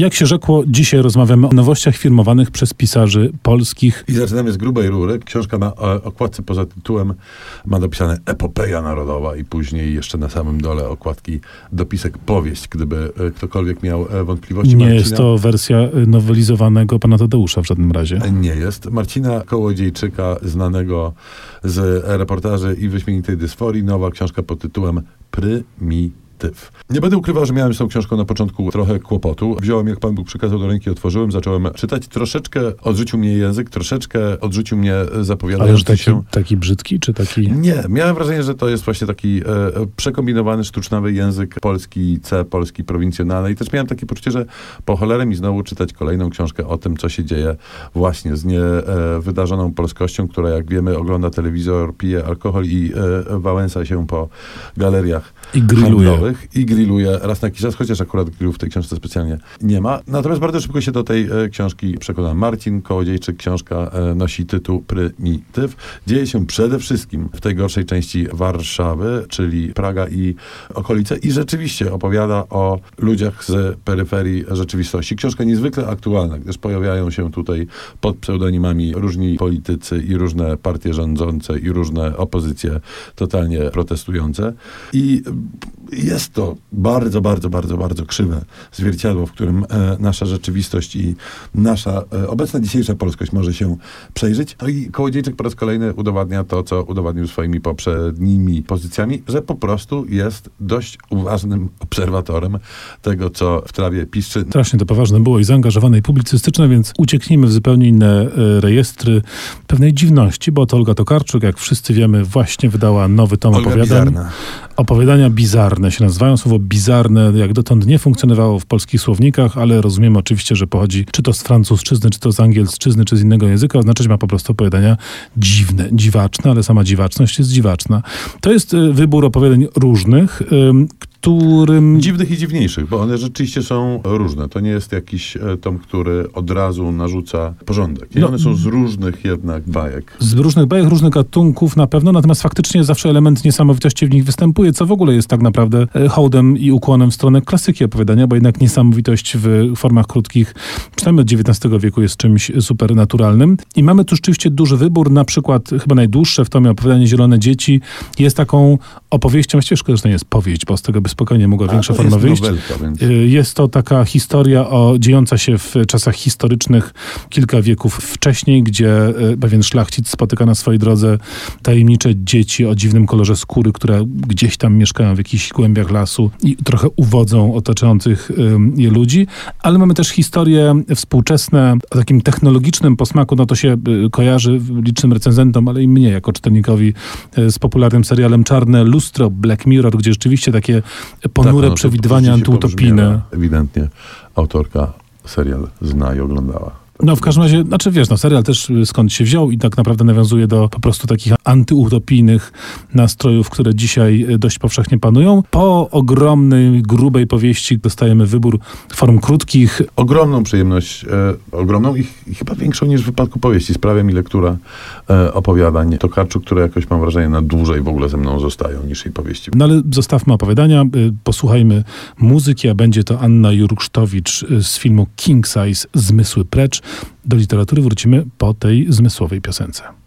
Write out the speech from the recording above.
Jak się rzekło, dzisiaj rozmawiamy o nowościach firmowanych przez pisarzy polskich. I zaczynamy z grubej rury. Książka na e, okładce poza tytułem ma dopisane Epopeja Narodowa i później jeszcze na samym dole okładki dopisek powieść, gdyby e, ktokolwiek miał e, wątpliwości. Nie Marcina- jest to wersja nowelizowanego pana Tadeusza w żadnym razie. Nie jest. Marcina Kołodziejczyka, znanego z reportaży i wyśmienitej dysforii, nowa książka pod tytułem Nie będę ukrywał, że miałem z tą książką na początku trochę kłopotu. Wziąłem, jak Pan Bóg przykazał do ręki, otworzyłem, zacząłem czytać. Troszeczkę odrzucił mnie język, troszeczkę odrzucił mnie Ale że zapowiadający taki, się... taki brzydki, czy taki... Nie, miałem wrażenie, że to jest właśnie taki e, e, przekombinowany, sztucznawy język polski C, polski prowincjonalny i też miałem takie poczucie, że po cholerę mi znowu czytać kolejną książkę o tym, co się dzieje właśnie z niewydarzoną polskością, która jak wiemy ogląda telewizor, pije alkohol i e, wałęsa się po galeriach I grilluje. I grilluje raz na jakiś czas, chociaż akurat grillu w tej książce specjalnie nie ma. Natomiast bardzo szybko się do tej e, książki przekonałem. Marcin Kołodziejczyk, książka e, nosi tytuł Prymityw. Dzieje się przede wszystkim w tej gorszej części Warszawy, czyli Praga i okolice i rzeczywiście opowiada o ludziach z peryferii rzeczywistości. Książka niezwykle aktualna, gdyż pojawiają się tutaj pod pseudonimami różni politycy i różne partie rządzące i różne opozycje totalnie protestujące. I jest to bardzo, bardzo, bardzo, bardzo krzywe zwierciadło, w którym e, nasza rzeczywistość i nasza e, obecna dzisiejsza polskość może się przejrzeć. No i Kołodziejczyk po raz kolejny udowadnia to, co udowadnił swoimi poprzednimi pozycjami, że po prostu jest dość uważnym obserwatorem tego, co w trawie piszczy. Strasznie to poważne było i zaangażowane i publicystyczne, więc ucieknijmy w zupełnie inne e, rejestry pewnej dziwności, bo to Olga Tokarczuk, jak wszyscy wiemy, właśnie wydała nowy tom Olga opowiadań. Bizarna. Opowiadania bizarne się nazywają. Słowo bizarne jak dotąd nie funkcjonowało w polskich słownikach, ale rozumiemy oczywiście, że pochodzi czy to z francuszczyzny, czy to z angielszczyzny, czy z innego języka. Oznaczać ma po prostu opowiadania dziwne, dziwaczne, ale sama dziwaczność jest dziwaczna. To jest e, wybór opowiadań różnych, którym Dziwnych i dziwniejszych, bo one rzeczywiście są różne. To nie jest jakiś e, tom, który od razu narzuca porządek. I No. one są z różnych jednak bajek. z różnych bajek, różnych gatunków na pewno, natomiast faktycznie zawsze element niesamowitości w nich występuje, co w ogóle jest tak naprawdę e, hołdem i ukłonem w stronę klasyki opowiadania, bo jednak niesamowitość w formach krótkich, przynajmniej od XIX wieku jest czymś supernaturalnym. I mamy tu rzeczywiście duży wybór, na przykład chyba najdłuższe w tomie opowiadanie Zielone Dzieci jest taką opowieścią, szkoda, że to nie jest powieść, bo z tego by spokojnie mogła A większa forma jest wyjść. nowelka, więc... Y, Jest to taka historia o, dziejąca się w czasach historycznych, kilka wieków wcześniej, gdzie y, pewien szlachcic spotyka na swojej drodze tajemnicze dzieci o dziwnym kolorze skóry, które gdzieś tam mieszkają w jakichś głębiach lasu i trochę uwodzą otaczających ym, je ludzi. Ale mamy też historie współczesne o takim technologicznym posmaku, no to się y, kojarzy licznym recenzentom, ale i mnie jako czytelnikowi y, z popularnym serialem Czarne Lustro, Black Mirror, gdzie rzeczywiście takie ponure Tak, no, przewidywania antyutopijne. Ewidentnie autorka serial zna i oglądała. No w każdym razie, znaczy wiesz, no serial też y, skąd się wziął i tak naprawdę nawiązuje do po prostu takich antyutopijnych nastrojów, które dzisiaj y, dość powszechnie panują. Po ogromnej, grubej powieści dostajemy wybór form krótkich. Ogromną przyjemność, e, ogromną i, i chyba większą niż w wypadku powieści. Sprawia mi lektura e, opowiadań Tokarczuk, które jakoś mam wrażenie na dłużej w ogóle ze mną zostają niż jej powieści. No ale zostawmy opowiadania, y, posłuchajmy muzyki, a będzie to Anna Jurksztowicz z filmu King Size Zmysły Precz. Do literatury wrócimy po tej zmysłowej piosence.